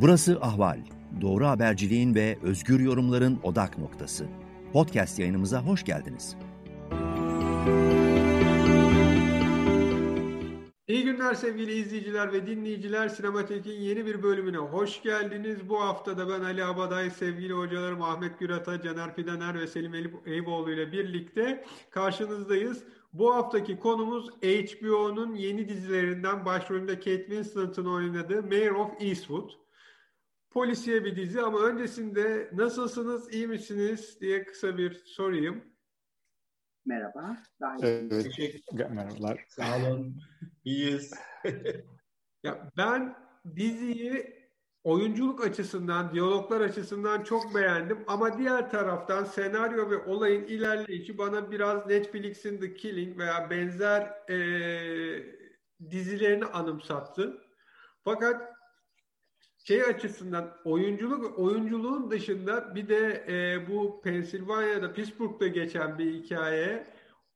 Burası Ahval. Doğru haberciliğin ve özgür yorumların odak noktası. Podcast yayınımıza hoş geldiniz. İyi günler sevgili izleyiciler ve dinleyiciler. Sinematek'in yeni bir bölümüne hoş geldiniz. Bu hafta da ben Ali Abaday, sevgili hocalarım Ahmet Gürat'a, Caner Fidener ve Selim Eyüboğlu ile birlikte karşınızdayız. Bu haftaki konumuz HBO'nun yeni dizilerinden başrolünde Kate Winslet'ın oynadığı Mayor of Eastwood. Polisiye bir dizi ama öncesinde nasılsınız, iyi misiniz diye kısa bir sorayım. Merhaba. Evet. Teşekkür Merhabalar. Sağ olun. İyiyiz. ya ben diziyi oyunculuk açısından, diyaloglar açısından çok beğendim ama diğer taraftan senaryo ve olayın ilerleyişi bana biraz Netflix'in The Killing veya benzer e, dizilerini anımsattı. Fakat şey açısından oyunculuk oyunculuğun dışında bir de e, bu Pensilvanya'da Pittsburgh'da geçen bir hikaye.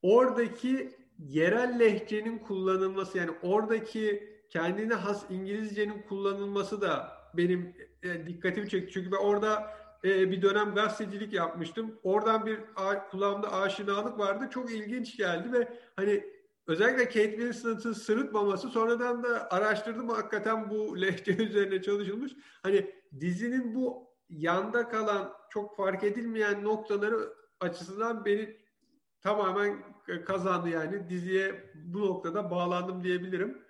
Oradaki yerel lehçenin kullanılması yani oradaki kendine has İngilizcenin kullanılması da benim e, dikkatimi çekti. Çünkü ben orada e, bir dönem gazetecilik yapmıştım. Oradan bir kulağımda aşinalık vardı. Çok ilginç geldi ve hani özellikle Kate Winslet'ın sırıtmaması sonradan da araştırdım hakikaten bu lehçe üzerine çalışılmış. Hani dizinin bu yanda kalan çok fark edilmeyen noktaları açısından beni tamamen kazandı yani diziye bu noktada bağlandım diyebilirim.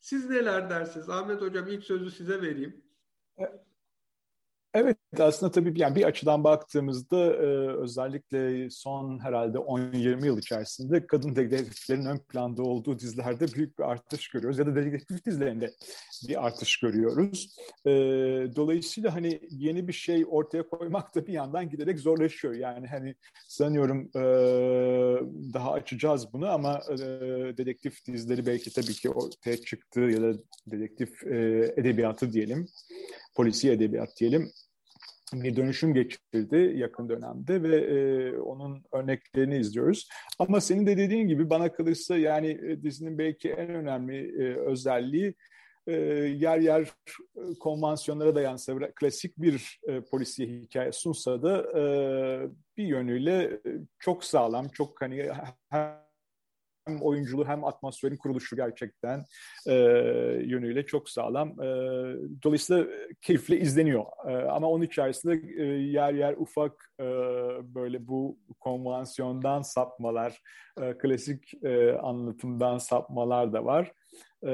Siz neler dersiniz? Ahmet Hocam ilk sözü size vereyim. Aslında tabii yani bir açıdan baktığımızda e, özellikle son herhalde 10-20 yıl içerisinde kadın dedektiflerin ön planda olduğu dizilerde büyük bir artış görüyoruz ya da dedektif dizilerinde bir artış görüyoruz. E, dolayısıyla hani yeni bir şey ortaya koymak da bir yandan giderek zorlaşıyor. Yani hani sanıyorum e, daha açacağız bunu ama e, dedektif dizileri belki tabii ki ortaya çıktı ya da dedektif e, edebiyatı diyelim, polisi edebiyat diyelim bir dönüşüm geçirdi yakın dönemde ve e, onun örneklerini izliyoruz. Ama senin de dediğin gibi bana kalırsa yani e, dizinin belki en önemli e, özelliği e, yer yer e, konvansiyonlara dayansa klasik bir e, polisiye hikaye sunsa da e, bir yönüyle e, çok sağlam, çok hani hem oyunculuğu hem atmosferin kuruluşu gerçekten e, yönüyle çok sağlam. E, dolayısıyla keyifle izleniyor. E, ama onun içerisinde e, yer yer ufak e, böyle bu konvansiyondan sapmalar, e, klasik e, anlatımdan sapmalar da var. E,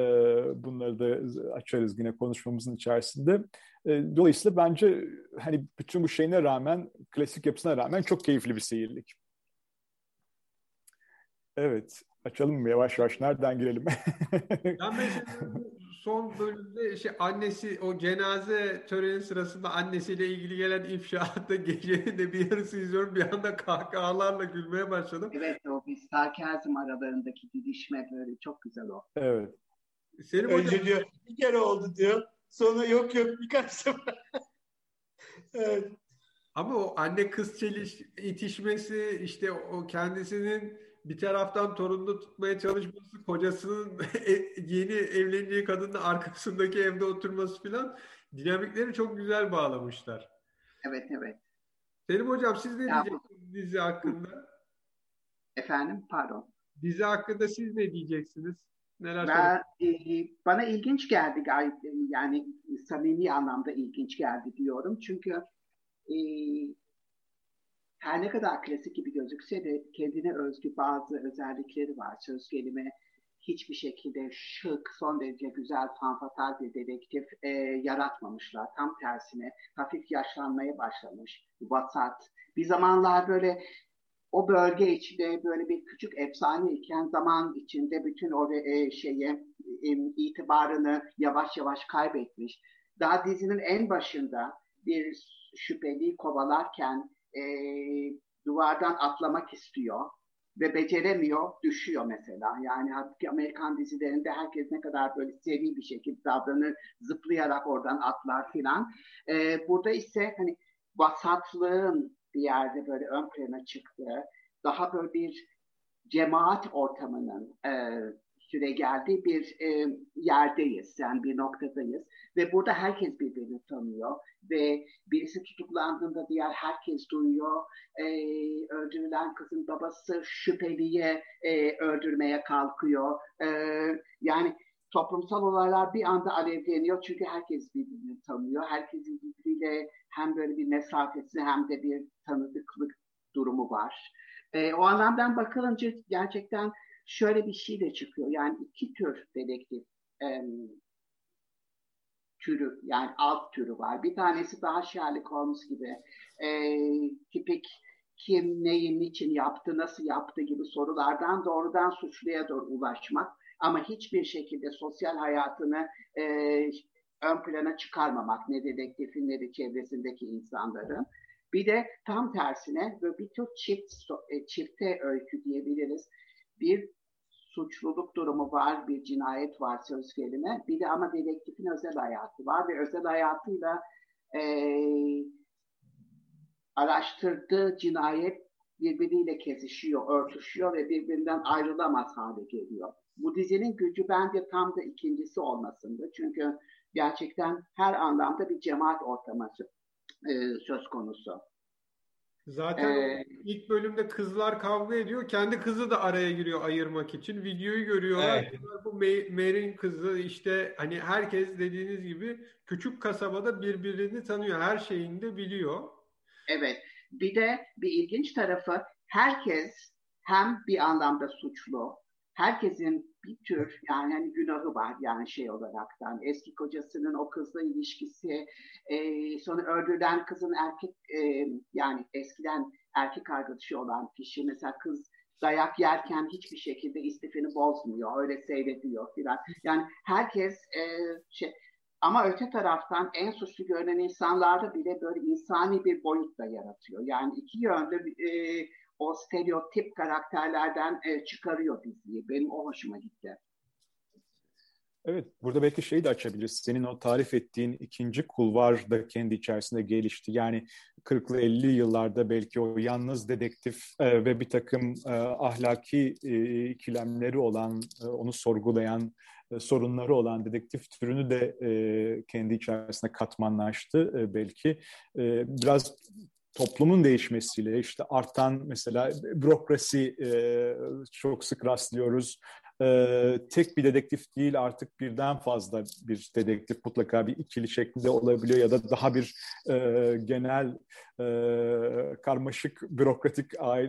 bunları da açarız yine konuşmamızın içerisinde. E, dolayısıyla bence hani bütün bu şeyine rağmen, klasik yapısına rağmen çok keyifli bir seyirlik. Evet. Açalım mı yavaş yavaş? Nereden girelim? ben mesela son bölümde şey annesi o cenaze töreni sırasında annesiyle ilgili gelen ifşaatta gecenin de bir yarısı izliyorum. Bir anda kahkahalarla gülmeye başladım. Evet o bir sarkazm aralarındaki didişme böyle çok güzel o. Evet. Senin Önce hocam... diyor bir kere oldu diyor. Sonra yok yok birkaç sefer. evet. Ama o anne kız çeliş itişmesi işte o kendisinin bir taraftan torununu tutmaya çalışması, kocasının e, yeni evlendiği kadının arkasındaki evde oturması filan dinamikleri çok güzel bağlamışlar. Evet, evet. Selim Hocam siz ne ya, diyeceksiniz dizi hakkında? Efendim, pardon. Dizi hakkında siz ne diyeceksiniz? Neler ben, e, bana ilginç geldi gayet yani samimi anlamda ilginç geldi diyorum. Çünkü e, her ne kadar klasik gibi gözükse de kendine özgü bazı özellikleri var. Söz gelimi hiçbir şekilde şık, son derece güzel, fanfatal bir dedektif e, yaratmamışlar. Tam tersine hafif yaşlanmaya başlamış, vasat. Bir zamanlar böyle o bölge içinde böyle bir küçük efsane iken zaman içinde bütün o e, şeye e, itibarını yavaş yavaş kaybetmiş. Daha dizinin en başında bir şüpheli kovalarken e, duvardan atlamak istiyor ve beceremiyor, düşüyor mesela. Yani halbuki Amerikan dizilerinde herkes ne kadar böyle seri bir şekilde davranır, zıplayarak oradan atlar filan. E, burada ise hani vasatlığın bir yerde böyle ön plana çıktığı, daha böyle bir cemaat ortamının e, süre geldiği bir e, yerdeyiz, yani bir noktadayız. Ve burada herkes birbirini tanıyor ve birisi tutuklandığında diğer herkes duyuyor. E, öldürülen kızın babası şüpheliye e, öldürmeye kalkıyor. E, yani toplumsal olaylar bir anda alevleniyor çünkü herkes birbirini tanıyor. Herkesin birbiriyle hem böyle bir mesafesi hem de bir tanıdıklık durumu var. E, o anlamdan bakılınca gerçekten şöyle bir şey de çıkıyor. Yani iki tür dedektif e, türü yani alt türü var. Bir tanesi daha Sherlock Holmes gibi e, tipik kim neyi niçin yaptı, nasıl yaptı gibi sorulardan doğrudan suçluya doğru ulaşmak ama hiçbir şekilde sosyal hayatını e, ön plana çıkarmamak ne dedektifin ne de çevresindeki insanların. Bir de tam tersine böyle bir tür çift, e, çifte öykü diyebiliriz. Bir suçluluk durumu var, bir cinayet var söz gelime. Bir de ama dedektifin özel hayatı var ve özel hayatıyla e, araştırdığı cinayet birbiriyle kesişiyor, örtüşüyor ve birbirinden ayrılamaz hale geliyor. Bu dizinin gücü bence tam da ikincisi olmasında. Çünkü gerçekten her anlamda bir cemaat ortamı e, söz konusu. Zaten ee, ilk bölümde kızlar kavga ediyor. Kendi kızı da araya giriyor ayırmak için. Videoyu görüyorlar. Evet. Bu Mary'in kızı işte hani herkes dediğiniz gibi küçük kasabada birbirini tanıyor. Her şeyini de biliyor. Evet. Bir de bir ilginç tarafı herkes hem bir anlamda suçlu herkesin bir tür yani hani günahı var yani şey olaraktan. Eski kocasının o kızla ilişkisi e, sonra öldürülen kızın erkek e, yani eskiden erkek arkadaşı olan kişi. Mesela kız dayak yerken hiçbir şekilde istifini bozmuyor öyle seyrediyor filan. Yani herkes e, şey ama öte taraftan en suçlu görünen insanlarda bile böyle insani bir boyut da yaratıyor. Yani iki yönde e, o stereotip karakterlerden e, çıkarıyor diziyi. Benim o hoşuma gitti. Evet, burada belki şeyi de açabiliriz. Senin o tarif ettiğin ikinci kulvar da kendi içerisinde gelişti. Yani 40'lı 50 yıllarda belki o yalnız dedektif e, ve bir takım e, ahlaki e, ikilemleri olan, e, onu sorgulayan, e, sorunları olan dedektif türünü de e, kendi içerisinde katmanlaştı e, belki. E, biraz toplumun değişmesiyle işte artan mesela bürokrasi e, çok sık rastlıyoruz. E, tek bir dedektif değil artık birden fazla bir dedektif mutlaka bir ikili şeklinde olabiliyor ya da daha bir e, genel e, karmaşık bürokratik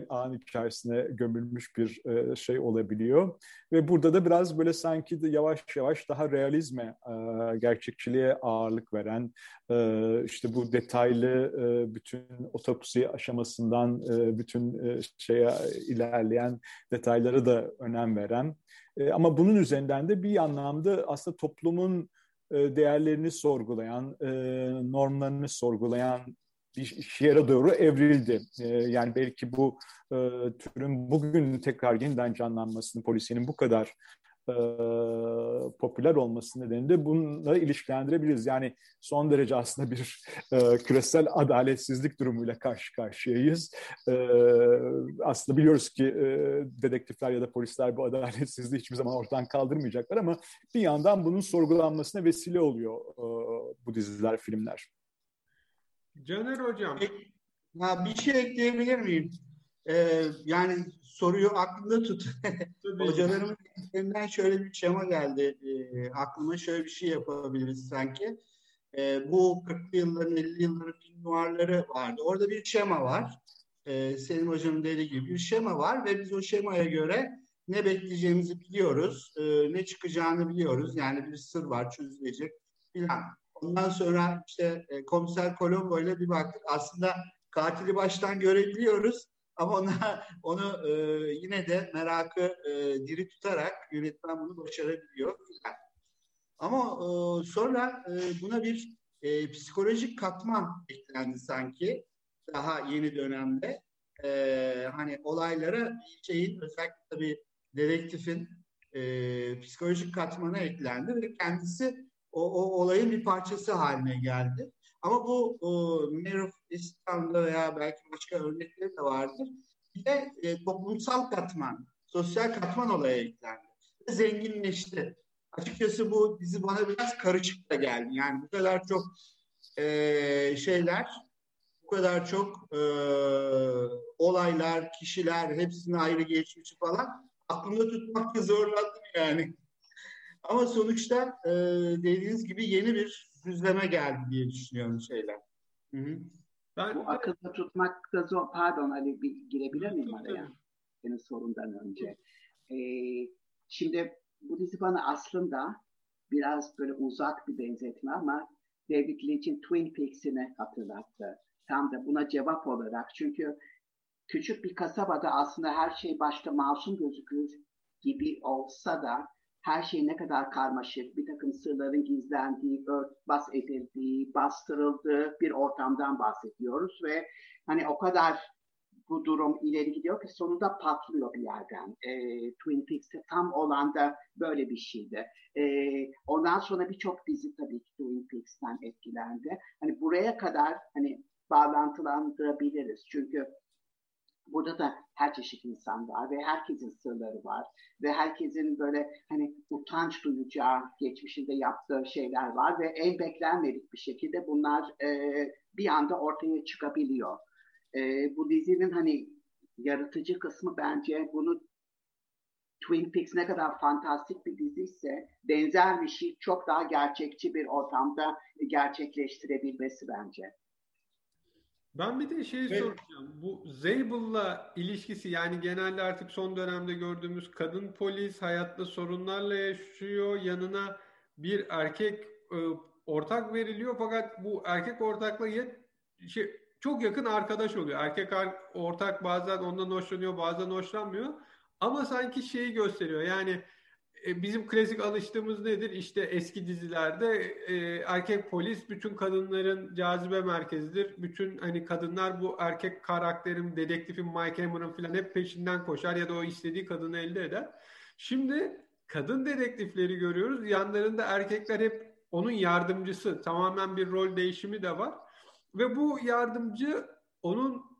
ağın içerisine gömülmüş bir e, şey olabiliyor. Ve burada da biraz böyle sanki de yavaş yavaş daha realizme, e, gerçekçiliğe ağırlık veren, e, işte bu detaylı e, bütün otopsi aşamasından e, bütün e, şeye ilerleyen detayları da önem veren. E, ama bunun üzerinden de bir anlamda aslında toplumun e, değerlerini sorgulayan, e, normlarını sorgulayan bir yere doğru evrildi. E, yani belki bu e, türün bugün tekrar yeniden canlanmasını, polisinin bu kadar e, popüler olması nedeniyle bununla ilişkilendirebiliriz. Yani son derece aslında bir e, küresel adaletsizlik durumuyla karşı karşıyayız. E, aslında biliyoruz ki e, dedektifler ya da polisler bu adaletsizliği hiçbir zaman ortadan kaldırmayacaklar ama bir yandan bunun sorgulanmasına vesile oluyor e, bu diziler, filmler. Caner Hocam. Ha, bir şey ekleyebilir miyim? Ee, yani soruyu aklında tut. Hocalarımın elinden şöyle bir şema geldi. Ee, aklıma şöyle bir şey yapabiliriz sanki. Ee, bu 40'lı yılların 50 yılların film vardı. Orada bir şema var. Ee, Selim Hocam'ın dediği gibi bir şema var ve biz o şemaya göre ne bekleyeceğimizi biliyoruz. E, ne çıkacağını biliyoruz. Yani bir sır var çözülecek filan. Ondan sonra işte e, komiser Colombo ile bir baktık. Aslında katili baştan görebiliyoruz. Ama ona, onu e, yine de merakı e, diri tutarak yönetmen bunu başarabiliyor. Ama e, sonra e, buna bir e, psikolojik katman eklendi sanki daha yeni dönemde. E, hani olaylara şeyin özellikle tabii dedektifin e, psikolojik katmanı eklendi ve kendisi o, o olayın bir parçası haline geldi. Ama bu Mayor of İstanbul'da veya belki başka örnekleri de vardır. Bir de e, toplumsal katman, sosyal katman olaya eklendi. zenginleşti. Açıkçası bu dizi bana biraz karışık da geldi. Yani bu kadar çok e, şeyler, bu kadar çok e, olaylar, kişiler, hepsinin ayrı geçmişi falan aklımda tutmakta zorlandım yani. Ama sonuçta e, dediğiniz gibi yeni bir düzleme geldi diye düşünüyorum şeyler. Hı hı. Ben Bu akılda tutmak da zor. Pardon Ali bir girebilir miyim araya? Senin sorundan önce. Ee, şimdi bu dizi bana aslında biraz böyle uzak bir benzetme ama David Lynch'in Twin Peaks'ini hatırlattı. Tam da buna cevap olarak. Çünkü küçük bir kasabada aslında her şey başta masum gözükür gibi olsa da her şey ne kadar karmaşık, bir takım sırların gizlendiği, örtbas edildiği, bastırıldığı bir ortamdan bahsediyoruz ve hani o kadar bu durum ileri gidiyor ki sonunda patlıyor bir yerden. E, Twin Peaks'te tam olan da böyle bir şeydi. E, ondan sonra birçok dizi tabii ki Twin Peaks'ten etkilendi. Hani buraya kadar hani bağlantılandırabiliriz. Çünkü Burada da her çeşit insan var ve herkesin sırları var ve herkesin böyle hani utanç duyacağı geçmişinde yaptığı şeyler var ve en beklenmedik bir şekilde bunlar e, bir anda ortaya çıkabiliyor. E, bu dizinin hani yaratıcı kısmı bence bunu Twin Peaks ne kadar fantastik bir diziyse benzer bir şey çok daha gerçekçi bir ortamda gerçekleştirebilmesi bence. Ben bir de şey soracağım. Bu Zabel'la ilişkisi yani genelde artık son dönemde gördüğümüz kadın polis hayatta sorunlarla yaşıyor. Yanına bir erkek e, ortak veriliyor fakat bu erkek ortakla yet, şey, çok yakın arkadaş oluyor. Erkek ortak bazen ondan hoşlanıyor bazen hoşlanmıyor. Ama sanki şeyi gösteriyor yani bizim klasik alıştığımız nedir? İşte eski dizilerde e, erkek polis bütün kadınların cazibe merkezidir. Bütün hani kadınlar bu erkek karakterin, dedektifin, Mike Hammer'ın falan hep peşinden koşar ya da o istediği kadını elde eder. Şimdi kadın dedektifleri görüyoruz. Yanlarında erkekler hep onun yardımcısı. Tamamen bir rol değişimi de var. Ve bu yardımcı onun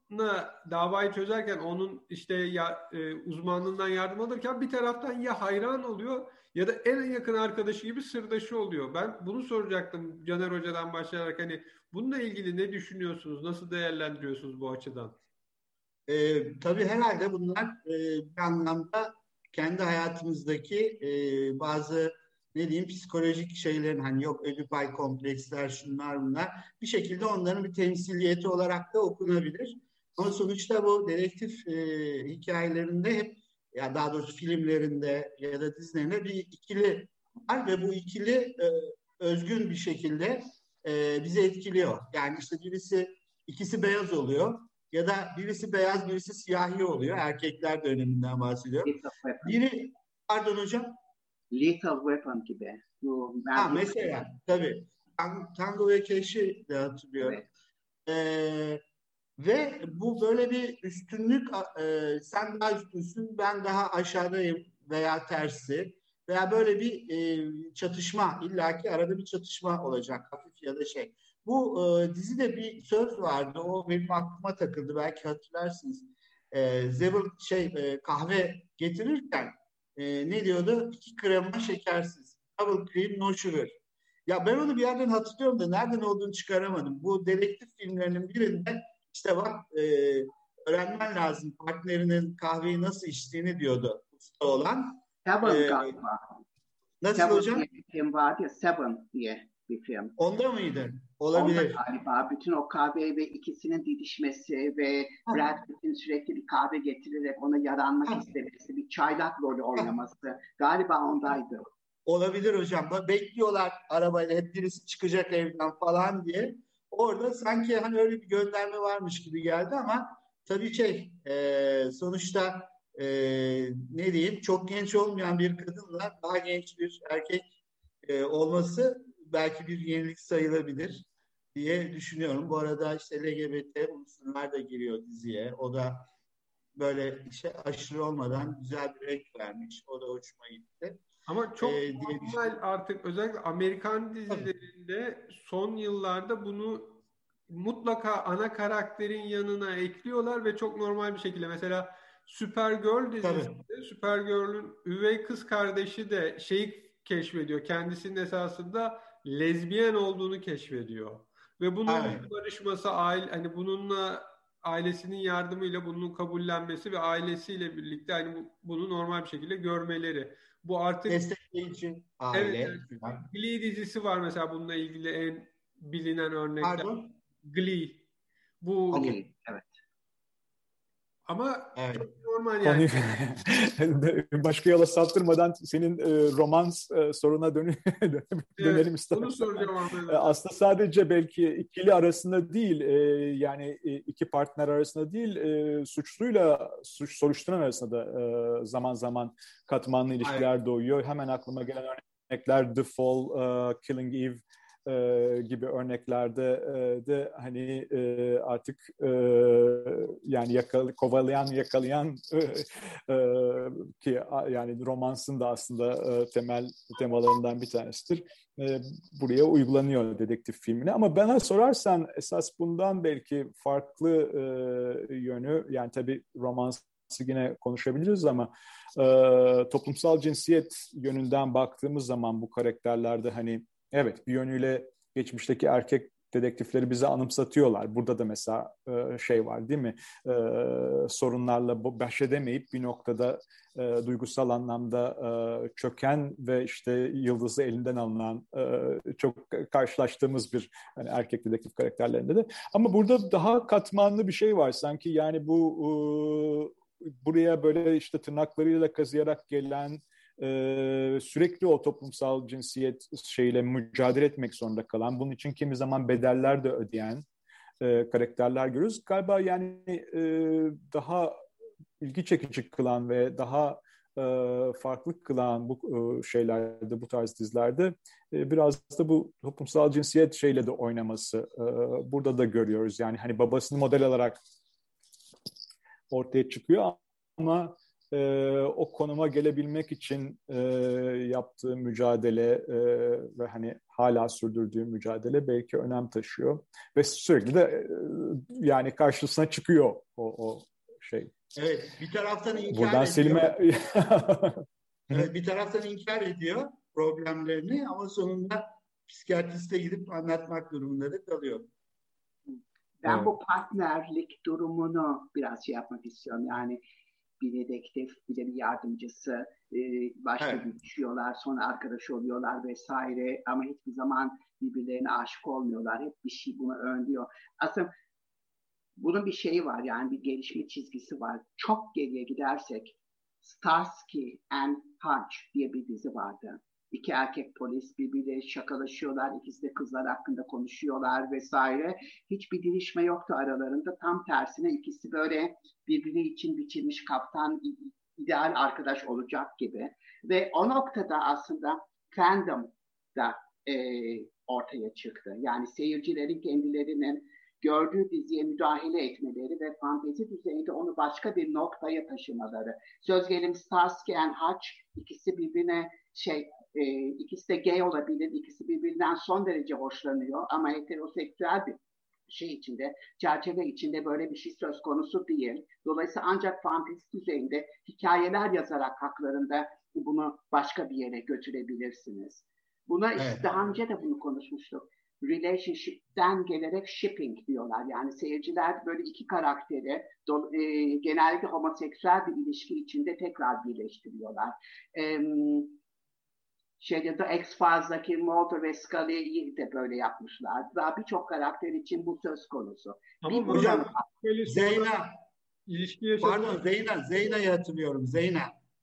davayı çözerken onun işte ya, e, uzmanlığından yardım alırken bir taraftan ya hayran oluyor ya da en yakın arkadaşı gibi sırdaşı oluyor. Ben bunu soracaktım Caner Hoca'dan başlayarak hani bununla ilgili ne düşünüyorsunuz? Nasıl değerlendiriyorsunuz bu açıdan? E, tabii herhalde bunlar e, bir anlamda kendi hayatımızdaki e, bazı ne diyeyim psikolojik şeylerin hani yok ödipal kompleksler şunlar bunlar bir şekilde onların bir temsiliyeti olarak da okunabilir. Ama sonuçta bu dedektif e, hikayelerinde hep ya daha doğrusu filmlerinde ya da dizilerinde bir ikili var ve bu ikili e, özgün bir şekilde e, bizi etkiliyor. Yani işte birisi ikisi beyaz oluyor ya da birisi beyaz birisi siyahi oluyor. Erkekler döneminden bahsediyor. Biri pardon hocam. Lethal Weapon gibi. Ha, mesela tabii. Tango ve Keş'i de hatırlıyorum. Evet. Ee, ve bu böyle bir üstünlük, e, sen daha üstünsün, ben daha aşağıdayım veya tersi veya böyle bir e, çatışma, illaki arada bir çatışma olacak hafif ya da şey. Bu e, dizide bir söz vardı, o benim aklıma takıldı, belki hatırlarsınız. E, Zebel şey e, kahve getirirken e, ne diyordu? İki krema şekersiz. Double cream, no sugar. Ya ben onu bir yerden hatırlıyorum da nereden olduğunu çıkaramadım. Bu dedektif filmlerinin birinde işte bak e, öğrenmen lazım partnerinin kahveyi nasıl içtiğini diyordu usta olan. Seven ee, galiba. Nasıl Seven hocam? Diye bir film vardı ya Seven diye bir film. Onda mıydı? Olabilir. Onda galiba bütün o kahve ve ikisinin didişmesi ve ha. Brad Pitt'in sürekli bir kahve getirerek ona yaranmak ha. istemesi, bir çaylak rolü oynaması ha. galiba ondaydı. Olabilir hocam. Bekliyorlar arabayla hep birisi çıkacak evden falan diye orada sanki hani öyle bir gönderme varmış gibi geldi ama tabii şey e, sonuçta e, ne diyeyim çok genç olmayan bir kadınla daha genç bir erkek e, olması belki bir yenilik sayılabilir diye düşünüyorum. Bu arada işte LGBT unsurlar da giriyor diziye. O da böyle işte aşırı olmadan güzel bir renk vermiş. O da hoşuma gitti. Ama çok ee, normal artık özellikle Amerikan dizilerinde son yıllarda bunu mutlaka ana karakterin yanına ekliyorlar ve çok normal bir şekilde mesela Supergirl dizisinde Supergirl'ün üvey kız kardeşi de şeyi keşfediyor. Kendisinin esasında lezbiyen olduğunu keşfediyor. Ve bunun evet. barışması, aile, hani bununla ailesinin yardımıyla bunun kabullenmesi ve ailesiyle birlikte hani bunu normal bir şekilde görmeleri. Bu artık destekleyici aile. Evet, Glee dizisi var mesela bununla ilgili en bilinen örnekler. Pardon? Glee. Bu okay, evet. Ama evet. çok normal yani. Başka yola saptırmadan senin e, romans e, soruna dön dönelim evet, istersen. Bunu soracağım e, Aslında sadece belki ikili arasında değil, e, yani e, iki partner arasında değil, e, suçluyla suç soruşturan arasında da e, zaman zaman katmanlı ilişkiler Aynen. doğuyor. Hemen aklıma gelen örnekler The Fall, uh, Killing Eve, e, gibi örneklerde e, de hani e, artık e, yani yakal, kovalayan yakalayan e, e, ki yani romansın da aslında e, temel temalarından bir tanesidir. E, buraya uygulanıyor dedektif filmine ama bana sorarsan esas bundan belki farklı e, yönü yani tabii romans yine konuşabiliriz ama e, toplumsal cinsiyet yönünden baktığımız zaman bu karakterlerde hani Evet bir yönüyle geçmişteki erkek dedektifleri bize anımsatıyorlar. Burada da mesela e, şey var değil mi? E, sorunlarla baş edemeyip bir noktada e, duygusal anlamda e, çöken ve işte yıldızı elinden alınan e, çok karşılaştığımız bir hani erkek dedektif karakterlerinde de. Ama burada daha katmanlı bir şey var sanki yani bu e, buraya böyle işte tırnaklarıyla kazıyarak gelen e, sürekli o toplumsal cinsiyet şeyle mücadele etmek zorunda kalan, bunun için kimi zaman bedeller de ödeyen e, karakterler görüyoruz. Galiba yani e, daha ilgi çekici kılan ve daha e, farklı kılan bu e, şeylerde, bu tarz dizilerde e, biraz da bu toplumsal cinsiyet şeyle de oynaması e, burada da görüyoruz. Yani hani babasını model alarak ortaya çıkıyor ama e, o konuma gelebilmek için e, yaptığı mücadele e, ve hani hala sürdürdüğü mücadele belki önem taşıyor ve sürekli de e, yani karşısına çıkıyor o, o şey. Evet, bir taraftan inkar Buradan ediyor. Selim'e evet, bir taraftan inkar ediyor problemlerini ama sonunda psikiyatriste gidip anlatmak durumunda da kalıyor. Ben evet. bu partnerlik durumunu biraz şey yapmak istiyorum. Yani bir dedektif, bir de bir yardımcısı e, başta evet. görüşüyorlar, sonra arkadaş oluyorlar vesaire ama hiçbir zaman birbirlerine aşık olmuyorlar. Hep bir şey bunu önlüyor. Aslında bunun bir şeyi var yani bir gelişme çizgisi var. Çok geriye gidersek Starsky and Hutch diye bir dizi vardı. İki erkek polis birbirleri şakalaşıyorlar. İkisi de kızlar hakkında konuşuyorlar vesaire. Hiçbir gelişme yoktu aralarında. Tam tersine ikisi böyle birbiri için biçilmiş kaptan ideal arkadaş olacak gibi. Ve o noktada aslında fandom da e, ortaya çıktı. Yani seyircilerin kendilerinin gördüğü diziye müdahale etmeleri ve fantezi düzeyinde onu başka bir noktaya taşımaları. Söz gelim Starsky and Hutch ikisi birbirine şey e, ikisi de gay olabilir, ikisi birbirinden son derece hoşlanıyor ama heteroseksüel bir şey içinde, çerçeve içinde böyle bir şey söz konusu değil. Dolayısıyla ancak fantezi düzeyinde hikayeler yazarak haklarında bunu başka bir yere götürebilirsiniz. Buna evet. daha önce de bunu konuşmuştuk. Relationship'ten gelerek shipping diyorlar. Yani seyirciler böyle iki karakteri do, e, genellikle homoseksüel bir ilişki içinde tekrar birleştiriyorlar. E, şeyde de X-Files'daki Mulder ve Scully'yi de böyle yapmışlar. Daha birçok karakter için bu söz konusu. Ama bir hocam Zeyna ilişki Pardon Zeyna, Zeyna'yı hatırlıyorum. Zeyna.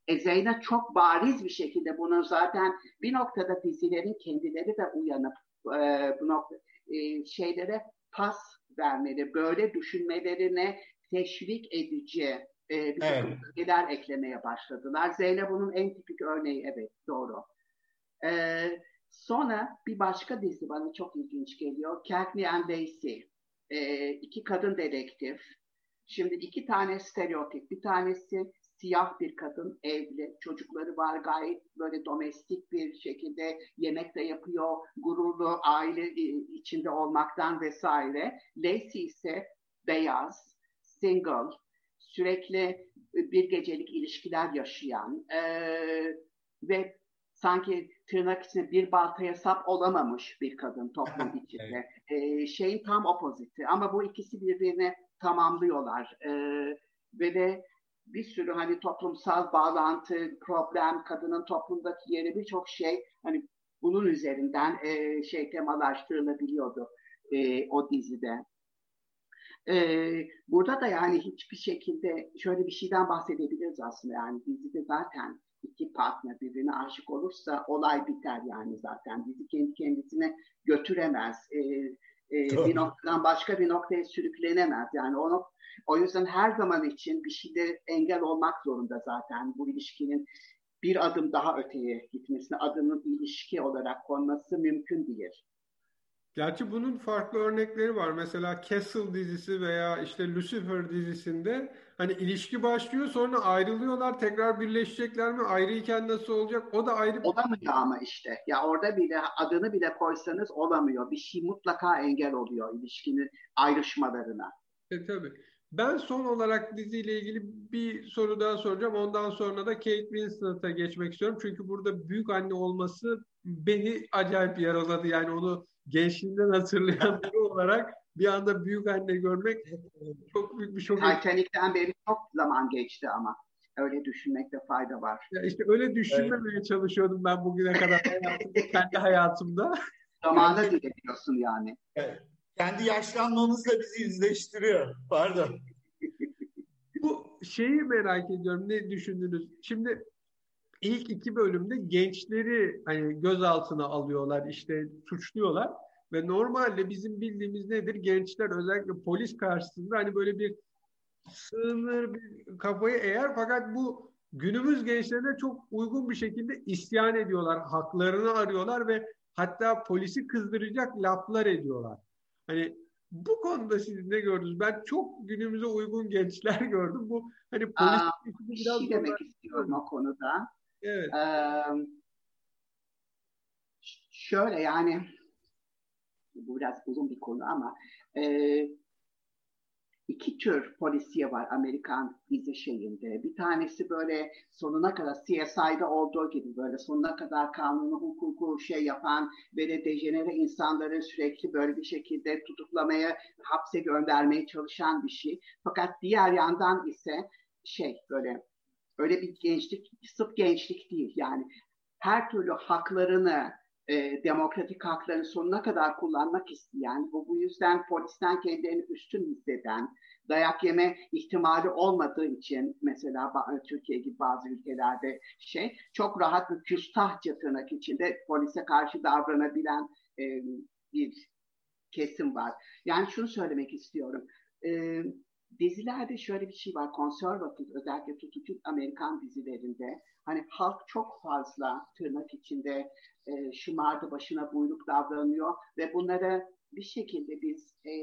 E Zeyna çok bariz bir şekilde bunu zaten bir noktada dizilerin kendileri de uyanıp e, bu nokta e, şeylere pas vermeli, böyle düşünmelerine teşvik edici e, bir evet. şeyler eklemeye başladılar. Zeynep bunun en tipik örneği evet doğru. Ee, sonra bir başka dizi bana çok ilginç geliyor. Cagney and Lacey. Ee, iki kadın dedektif. Şimdi iki tane stereotip. Bir tanesi siyah bir kadın, evli, çocukları var, gayet böyle domestik bir şekilde yemek de yapıyor, gururlu aile e, içinde olmaktan vesaire. Lacey ise beyaz, single, sürekli bir gecelik ilişkiler yaşayan e, ve sanki tırnak içinde bir baltaya sap olamamış bir kadın toplum içinde. evet. e, şeyin tam opoziti ama bu ikisi birbirini tamamlıyorlar. E, ve de bir sürü hani toplumsal bağlantı, problem, kadının toplumdaki yeri birçok şey hani bunun üzerinden e, şey temalaştırılabiliyordu e, o dizide. E, burada da yani hiçbir şekilde şöyle bir şeyden bahsedebiliriz aslında yani dizide zaten iki partner birbirine aşık olursa olay biter yani zaten. Dizi kendi kendisine götüremez. E, e, bir noktadan başka bir noktaya sürüklenemez. Yani onu o yüzden her zaman için bir şeyde engel olmak zorunda zaten bu ilişkinin bir adım daha öteye gitmesine, adının ilişki olarak konması mümkün değil. Gerçi bunun farklı örnekleri var. Mesela Castle dizisi veya işte Lucifer dizisinde hani ilişki başlıyor sonra ayrılıyorlar tekrar birleşecekler mi? Ayrıyken nasıl olacak? O da ayrı. Olamıyor ama işte. Ya orada bile adını bile koysanız olamıyor. Bir şey mutlaka engel oluyor ilişkinin ayrışmalarına. E tabii. Ben son olarak diziyle ilgili bir soru daha soracağım. Ondan sonra da Kate Winslet'a geçmek istiyorum. Çünkü burada büyük anne olması beni acayip yaraladı. Yani onu gençliğinden hatırlayan biri olarak bir anda büyük anne görmek çok büyük bir şok. Titanic'ten beri çok zaman geçti ama. Öyle düşünmekte fayda var. Ya işte öyle düşünmemeye evet. çalışıyordum ben bugüne kadar hayatımda, kendi hayatımda. Zamanla dileniyorsun yani. Evet. Kendi yaşlanmamızla bizi yüzleştiriyor. Pardon. Bu şeyi merak ediyorum. Ne düşündünüz? Şimdi ilk iki bölümde gençleri hani gözaltına alıyorlar, işte suçluyorlar ve normalde bizim bildiğimiz nedir? Gençler özellikle polis karşısında hani böyle bir sığınır, bir kafayı eğer fakat bu günümüz gençlerine çok uygun bir şekilde isyan ediyorlar, haklarını arıyorlar ve hatta polisi kızdıracak laflar ediyorlar. Hani bu konuda siz ne gördünüz? Ben çok günümüze uygun gençler gördüm. Bu hani polis Aa, biraz şey demek istiyorum o konuda. Evet. Ee, şöyle yani bu biraz uzun bir konu ama e, iki tür polisiye var Amerikan dizi şeyinde. Bir tanesi böyle sonuna kadar CSI'da olduğu gibi böyle sonuna kadar kanunu, hukuku şey yapan böyle dejenere insanları sürekli böyle bir şekilde tutuklamaya, hapse göndermeye çalışan bir şey. Fakat diğer yandan ise şey böyle öyle bir gençlik, sırf gençlik değil yani her türlü haklarını e, demokratik haklarını sonuna kadar kullanmak isteyen, bu, bu yüzden polisten kendilerini üstün hisseden, dayak yeme ihtimali olmadığı için mesela Türkiye gibi bazı ülkelerde şey çok rahat bir küstahça tırnak içinde polise karşı davranabilen e, bir kesim var. Yani şunu söylemek istiyorum. E, dizilerde şöyle bir şey var. Konservatif özellikle tutucu Amerikan dizilerinde hani halk çok fazla tırnak içinde e, şımardı başına buyruk davranıyor ve bunlara bir şekilde biz e,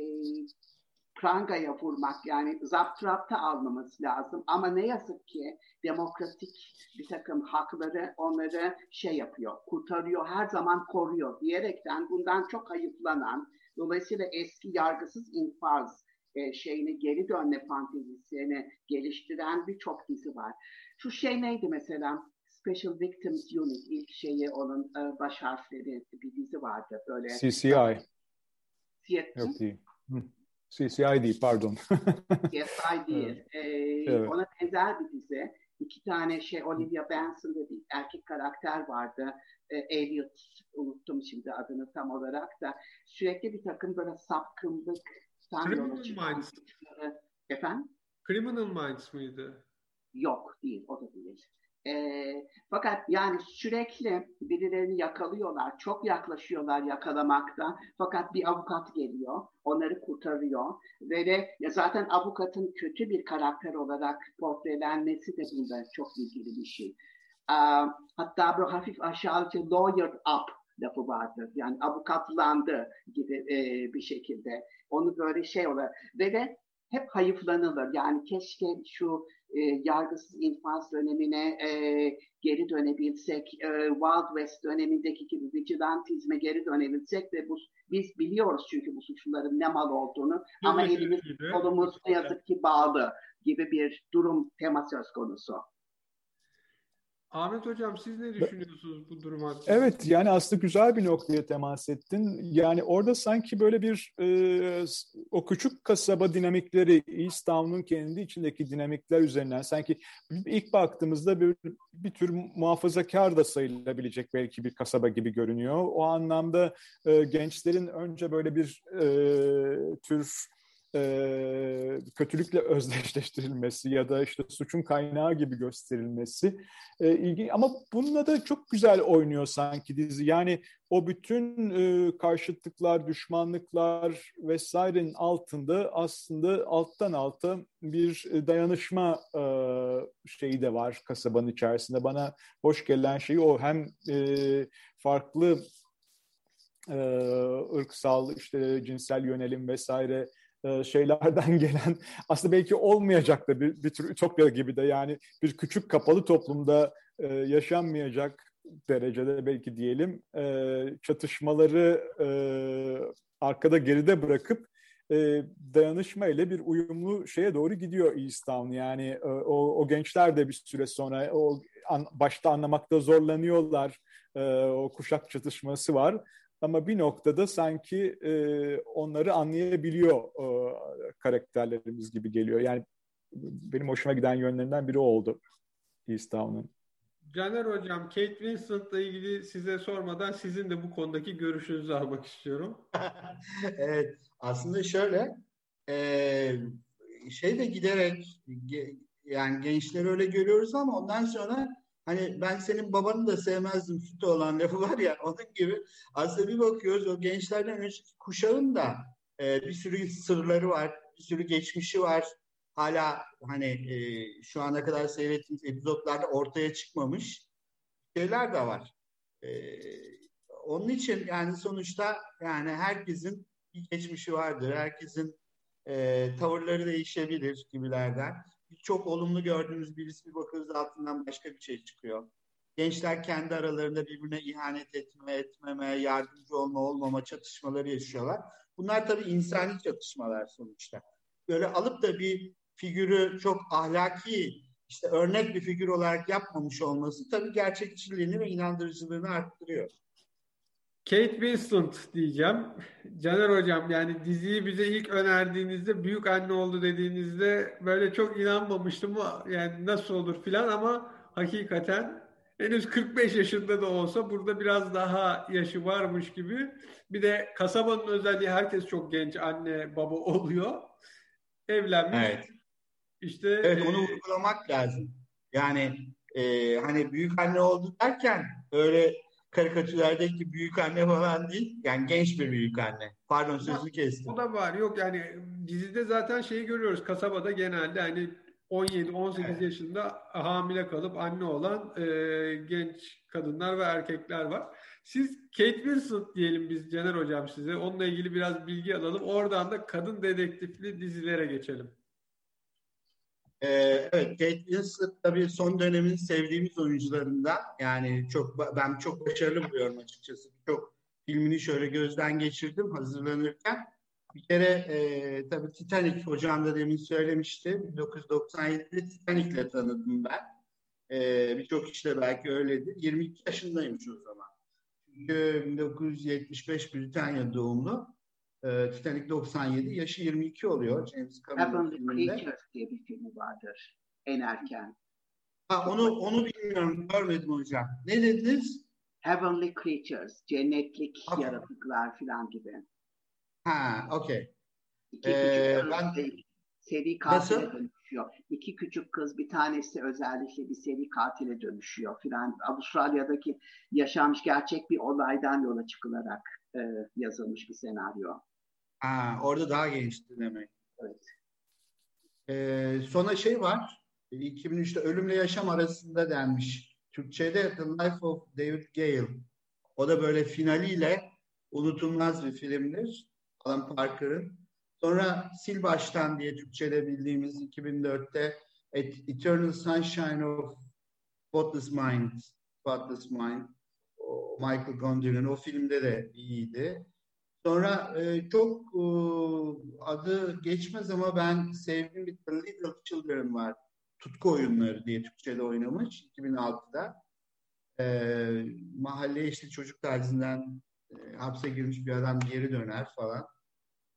prangaya vurmak yani zaptrapta almamız lazım. Ama ne yazık ki demokratik bir takım hakları onları şey yapıyor, kurtarıyor, her zaman koruyor diyerekten bundan çok ayıplanan, dolayısıyla eski yargısız infaz e, şeyini geri dönme fantezisini geliştiren birçok dizi var. Şu şey neydi mesela? Special Victims Unit ilk şeyi onun e, baş harfleri bir dizi vardı böyle. CCI. Yok değil. CCI pardon. CSI değil. Evet. Ee, evet. Ona benzer bir dizi. İki tane şey Olivia Benson'da bir erkek karakter vardı. E, Elliot unuttum şimdi adını tam olarak da. Sürekli bir takım böyle sapkınlık Criminal Minds. Efendim? Criminal Minds mıydı? Yok değil, o da değil. E, fakat yani sürekli birilerini yakalıyorlar, çok yaklaşıyorlar yakalamakta. Fakat bir avukat geliyor, onları kurtarıyor. De ya zaten avukatın kötü bir karakter olarak portrelenmesi de bunda çok ilgili bir şey. E, hatta bu hafif aşağıcı lawyer up lafı vardır. Yani avukatlandı gibi e, bir şekilde. Onu böyle şey olarak ve de hep hayıflanılır. Yani keşke şu e, yargısız infaz dönemine e, geri dönebilsek, e, Wild West dönemindeki gibi vigilantizme geri dönebilsek ve bu biz biliyoruz çünkü bu suçluların ne mal olduğunu ama mi? elimiz kolumuz ne yazık ki bağlı gibi bir durum tema söz konusu. Ahmet Hocam siz ne düşünüyorsunuz bu durum hakkında? Evet yani aslında güzel bir noktaya temas ettin. Yani orada sanki böyle bir e, o küçük kasaba dinamikleri, Town'un kendi içindeki dinamikler üzerinden sanki ilk baktığımızda bir, bir tür muhafazakar da sayılabilecek belki bir kasaba gibi görünüyor. O anlamda e, gençlerin önce böyle bir e, tür e, kötülükle özdeşleştirilmesi ya da işte suçun kaynağı gibi gösterilmesi e, ilgi ama bununla da çok güzel oynuyor sanki dizi. Yani o bütün e, karşıtlıklar, düşmanlıklar vesairenin altında aslında alttan alta bir dayanışma e, şeyi de var kasabanın içerisinde. Bana hoş gelen şey o hem e, farklı e, ırksal işte cinsel yönelim vesaire e, şeylerden gelen aslında belki olmayacak da bir, bir tür ütopya gibi de yani bir küçük kapalı toplumda e, yaşanmayacak derecede belki diyelim e, çatışmaları arkada geride bırakıp dayanışma ile bir uyumlu şeye doğru gidiyor Town. Yani o, o gençler de bir süre sonra o an, başta anlamakta zorlanıyorlar. O kuşak çatışması var. Ama bir noktada sanki e, onları anlayabiliyor e, karakterlerimiz gibi geliyor. Yani benim hoşuma giden yönlerinden biri oldu East Town'un. Caner Hocam, Kate Winslet'la ilgili size sormadan sizin de bu konudaki görüşünüzü almak istiyorum. evet, aslında şöyle, e, şey de giderek yani gençleri öyle görüyoruz ama ondan sonra Hani ben senin babanı da sevmezdim süt olan lafı var ya onun gibi. Aslında bir bakıyoruz o gençlerden önceki kuşağın da e, bir sürü sırları var, bir sürü geçmişi var. Hala hani e, şu ana kadar seyrettiğimiz epizodlarda ortaya çıkmamış şeyler de var. E, onun için yani sonuçta yani herkesin bir geçmişi vardır. Herkesin e, tavırları değişebilir gibilerden çok olumlu gördüğümüz bir bakıyoruz altından başka bir şey çıkıyor. Gençler kendi aralarında birbirine ihanet etme, etmeme, yardımcı olma, olmama çatışmaları yaşıyorlar. Bunlar tabii insani çatışmalar sonuçta. Böyle alıp da bir figürü çok ahlaki, işte örnek bir figür olarak yapmamış olması tabii gerçekçiliğini ve inandırıcılığını arttırıyor. Kate Winslet diyeceğim. Caner Hocam yani diziyi bize ilk önerdiğinizde büyük anne oldu dediğinizde böyle çok inanmamıştım. Yani nasıl olur filan ama hakikaten henüz 45 yaşında da olsa burada biraz daha yaşı varmış gibi. Bir de kasabanın özelliği herkes çok genç anne baba oluyor. Evlenmiş. Evet. İşte Evet onu e, vurgulamak lazım. Yani e, hani büyük anne oldu derken öyle karikatürlerdeki büyük anne falan değil. Yani genç bir büyük anne. Pardon sözünü kestim. O da var. Yok yani dizide zaten şeyi görüyoruz. Kasabada genelde hani 17-18 evet. yaşında hamile kalıp anne olan e, genç kadınlar ve erkekler var. Siz Kate Winslet diyelim biz Caner Hocam size. Onunla ilgili biraz bilgi alalım. Oradan da kadın dedektifli dizilere geçelim. Ee, evet, Kate Winslet tabii son dönemin sevdiğimiz oyuncularından. Yani çok ben çok başarılı buluyorum açıkçası. Çok filmini şöyle gözden geçirdim hazırlanırken. Bir kere e, tabii Titanic hocam da demin söylemişti. 1997'de Titanic'le tanıdım ben. E, Birçok işte belki öyledir. 22 yaşındaymış o zaman. Çünkü 1975 Britanya doğumlu. E, Titanic 97, yaşı 22 oluyor James Cameron filminde. Diye bir filmi vardır en erken. Ha, onu onu bilmiyorum, görmedim hocam. Ne dediniz? Heavenly Creatures, cennetlik okay. yaratıklar falan gibi. Ha, okey. İki ee, ben... seri katile Nasıl? dönüşüyor. İki küçük kız, bir tanesi özellikle bir seri katile dönüşüyor filan. Avustralya'daki yaşanmış gerçek bir olaydan yola çıkılarak e, yazılmış bir senaryo. Ha, orada daha gençti demek. Evet. Ee, sonra şey var. 2003'te Ölümle Yaşam arasında denmiş. Türkçe'de The Life of David Gale. O da böyle finaliyle unutulmaz bir filmdir. Alan Parker'ın. Sonra Sil Baştan diye Türkçe'de bildiğimiz 2004'te Eternal Sunshine of Spotless Mind, Spotless Mind, Michael Gondry'nin o filmde de iyiydi. Sonra e, çok e, adı geçmez ama ben sevdiğim bir The Little Children var. Tutku Oyunları diye Türkçe'de oynamış 2006'da. E, mahalle işte çocuk tarzından e, hapse girmiş bir adam geri döner falan.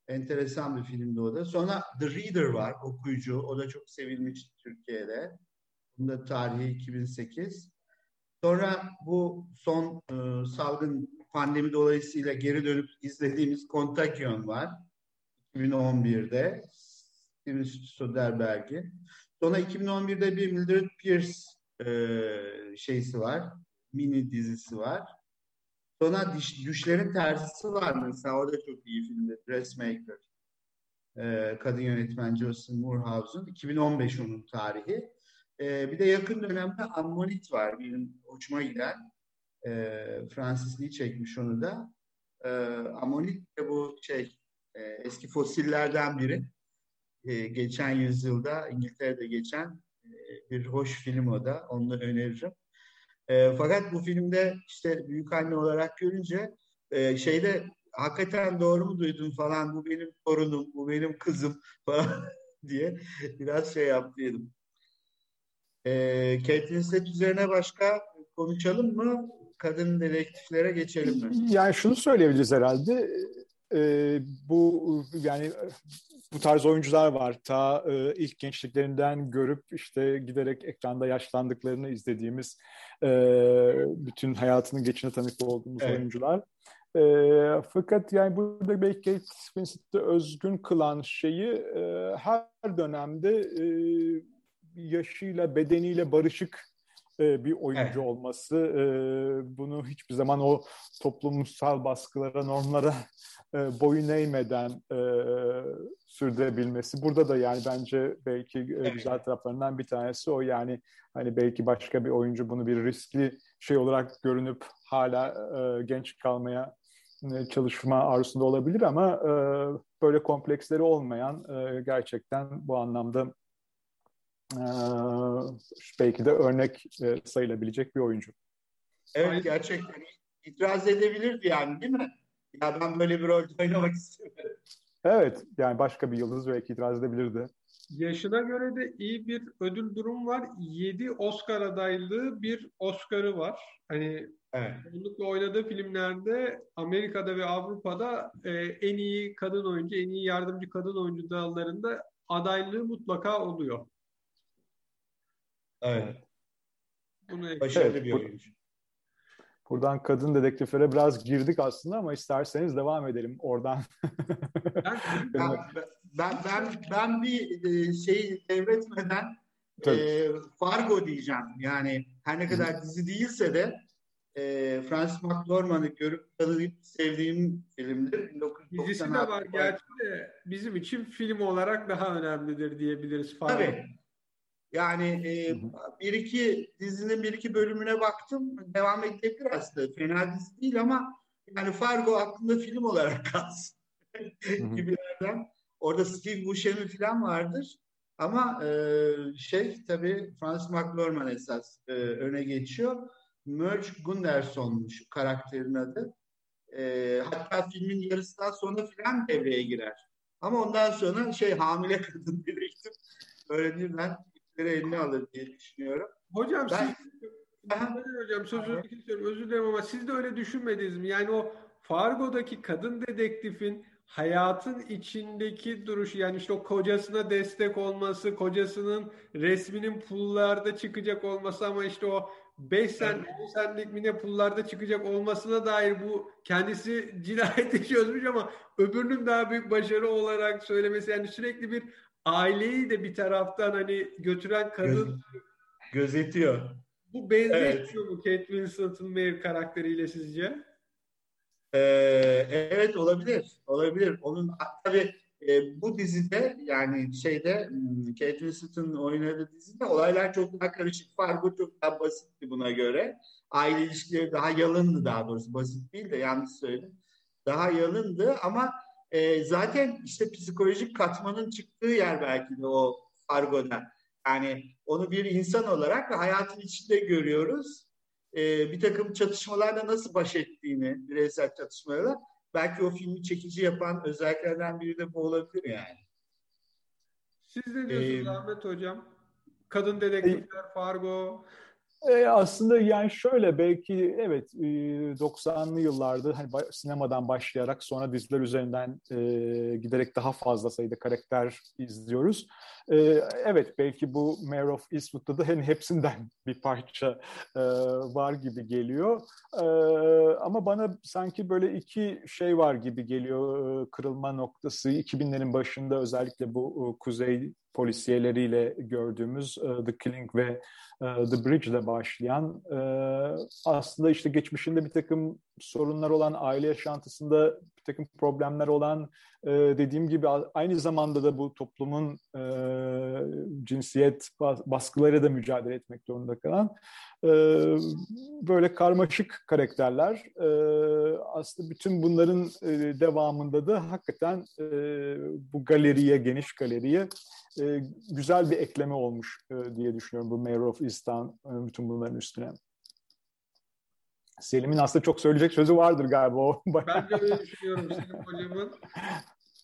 Enteresan bir filmdi o da. Sonra The Reader var, okuyucu. O da çok sevilmiş Türkiye'de. Bunda tarihi 2008. Sonra bu son e, salgın pandemi dolayısıyla geri dönüp izlediğimiz Contagion var. 2011'de. Steven Soderbergh'i. Sonra 2011'de bir Mildred Pierce e, şeysi var. Mini dizisi var. Sonra diş, Düşlerin Terzisi var mesela. O da çok iyi filmde. Dressmaker. E, kadın yönetmen Jocelyn Moorhouse'un. 2015 onun tarihi. E, bir de yakın dönemde Ammonit var. Benim hoşuma giden. E, Francis Lee çekmiş onu da. E, Ammonit de bu şey e, eski fosillerden biri. E, geçen yüzyılda İngiltere'de geçen e, bir hoş film o da. Onu da öneririm. E, fakat bu filmde işte büyük anne olarak görünce e, şeyde hakikaten doğru mu duydun falan bu benim torunum, bu benim kızım falan diye biraz şey yaptıydım. E, Kate Winslet üzerine başka konuşalım mı? Kadın dedektiflere geçelim mi? Yani şunu söyleyebiliriz herhalde. E, bu yani bu tarz oyuncular var. Ta e, ilk gençliklerinden görüp işte giderek ekranda yaşlandıklarını izlediğimiz e, bütün hayatının geçine tanık olduğumuz evet. oyuncular. E, fakat yani burada belki Kate Winslet'i özgün kılan şeyi e, her dönemde e, yaşıyla, bedeniyle barışık e, bir oyuncu evet. olması. E, bunu hiçbir zaman o toplumsal baskılara, normlara e, boyun eğmeden e, sürdürebilmesi. Burada da yani bence belki e, güzel taraflarından bir tanesi o yani hani belki başka bir oyuncu bunu bir riskli şey olarak görünüp hala e, genç kalmaya e, çalışma arzusunda olabilir ama e, böyle kompleksleri olmayan e, gerçekten bu anlamda e, belki de örnek e, sayılabilecek bir oyuncu. Evet gerçekten itiraz edebilirdi yani değil mi? Ya ben böyle bir rolde oynamak istemiyorum. Evet yani başka bir yıldız belki itiraz edebilirdi. Yaşına göre de iyi bir ödül durum var. 7 Oscar adaylığı bir Oscar'ı var. Hani evet. oynadığı filmlerde Amerika'da ve Avrupa'da e, en iyi kadın oyuncu, en iyi yardımcı kadın oyuncu dallarında adaylığı mutlaka oluyor. Evet. Bunu Başarılı evet, bir oyuncu. Buradan kadın dedektiflere biraz girdik aslında ama isterseniz devam edelim oradan. ben, ben, ben, ben, ben bir e, şey devretmeden e, Fargo diyeceğim. Yani her ne kadar dizi değilse de e, Francis McDormand'ı görüp tanıyıp sevdiğim filmdir. Dizisi de var gerçi de bizim için film olarak daha önemlidir diyebiliriz Fargo. Tabii. Yani e, bir iki dizinin bir iki bölümüne baktım. Devam edebilir aslında. Fena dizi değil ama yani Fargo aklında film olarak kalsın gibilerden. Orada Steve Buscemi falan vardır. Ama e, şey tabii Francis McDormand esas e, öne geçiyor. Merge Gunderson'muş karakterin adı. E, hatta filmin yarısından sonra falan devreye girer. Ama ondan sonra şey hamile kadın dedektif ipleri eline alır diye düşünüyorum. Hocam ben, siz ben, hocam sözünü kesiyorum özür dilerim ama siz de öyle düşünmediniz mi? Yani o Fargo'daki kadın dedektifin hayatın içindeki duruşu yani işte o kocasına destek olması, kocasının resminin pullarda çıkacak olması ama işte o 5 sen 10 senlik mi ne pullarda çıkacak olmasına dair bu kendisi cinayeti çözmüş ama öbürünün daha büyük başarı olarak söylemesi yani sürekli bir aileyi de bir taraftan hani götüren kadın Göz, gözetiyor. Bu benzetmiyor evet. mu Kate Winslet'ın Maeve karakteriyle sizce? Ee, evet olabilir. Olabilir. Onun tabii e, bu dizide yani şeyde hmm, Kate Winslet'ın oynadığı dizide olaylar çok daha karışık. Fargo çok daha basitti buna göre. Aile ilişkileri daha yalındı daha doğrusu. Basit değil de yanlış söyledim. Daha yalındı ama E, zaten işte psikolojik katmanın çıktığı yer belki de o Fargo'da. Yani onu bir insan olarak ve hayatın içinde görüyoruz. E, bir takım çatışmalarla nasıl baş ettiğini, bireysel çatışmalarla belki o filmi çekici yapan özelliklerden biri de bu olabilir yani. Siz ne diyorsunuz ee, Ahmet Hocam? Kadın dedektifler, Fargo. E, aslında yani şöyle belki evet 90'lı yıllarda hani sinemadan başlayarak sonra diziler üzerinden e, giderek daha fazla sayıda karakter izliyoruz. E, evet belki bu Mayor of Eastwood'da da hani hepsinden bir parça e, var gibi geliyor. E, ama bana sanki böyle iki şey var gibi geliyor e, kırılma noktası. 2000'lerin başında özellikle bu e, kuzey polisiyeleriyle gördüğümüz e, The Killing ve e, The Bridge ile başlayan e, aslında işte geçmişinde bir takım sorunlar olan aile yaşantısında takım problemler olan e, dediğim gibi aynı zamanda da bu toplumun e, cinsiyet baskıları da mücadele etmek zorunda kalan e, böyle karmaşık karakterler. E, aslında bütün bunların e, devamında da hakikaten e, bu galeriye, geniş galeriye e, güzel bir ekleme olmuş e, diye düşünüyorum bu Mayor of Easttown e, bütün bunların üstüne. Selim'in aslında çok söyleyecek sözü vardır galiba o. ben de öyle düşünüyorum Selim hocamın.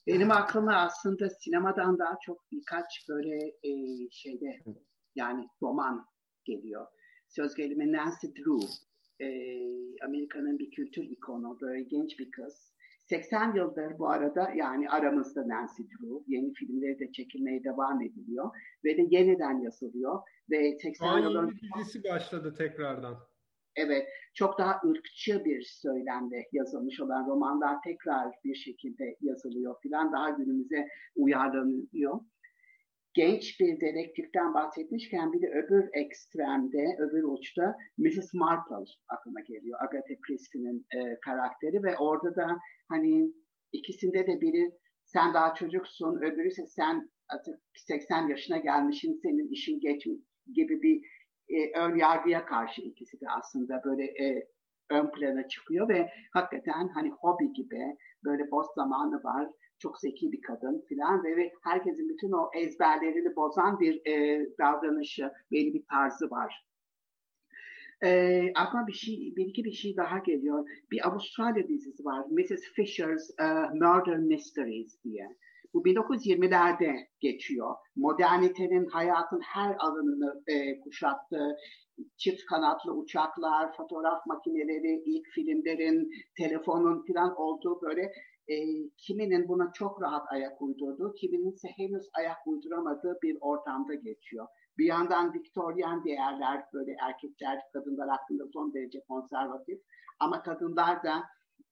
Benim aklıma aslında sinemadan daha çok birkaç böyle e, şeyde yani roman geliyor. Söz gelimi Nancy Drew. E, Amerika'nın bir kültür ikonu, böyle genç bir kız. 80 yıldır bu arada yani aramızda Nancy Drew. Yeni filmleri de çekilmeye devam ediliyor. Ve de yeniden yazılıyor. Ve 80 yılın... dizisi başladı tekrardan. Evet, çok daha ırkçı bir söylemde yazılmış olan romanlar tekrar bir şekilde yazılıyor filan. Daha günümüze uyarlanıyor. Genç bir dedektiften bahsetmişken bir de öbür ekstremde, öbür uçta Mrs. Marple aklıma geliyor. Agatha Christie'nin e, karakteri ve orada da hani ikisinde de biri sen daha çocuksun, öbürü ise sen artık 80 yaşına gelmişsin, senin işin geç gibi bir e, ön yargıya karşı ikisi de aslında böyle e, ön plana çıkıyor ve hakikaten hani hobi gibi böyle boş zamanı var, çok zeki bir kadın filan ve, ve herkesin bütün o ezberlerini bozan bir e, davranışı, belli bir tarzı var. E, aklıma bir şey, bir iki bir şey daha geliyor. Bir Avustralya dizisi var. Mrs. Fisher's uh, Murder Mysteries diye. Bu 1920'lerde geçiyor. Modernitenin hayatın her alanını e, kuşattı. Çift kanatlı uçaklar, fotoğraf makineleri, ilk filmlerin, telefonun falan olduğu böyle e, kiminin buna çok rahat ayak uydurduğu, kiminin ise henüz ayak uyduramadığı bir ortamda geçiyor. Bir yandan Victorian değerler böyle erkekler, kadınlar hakkında son derece konservatif ama kadınlar da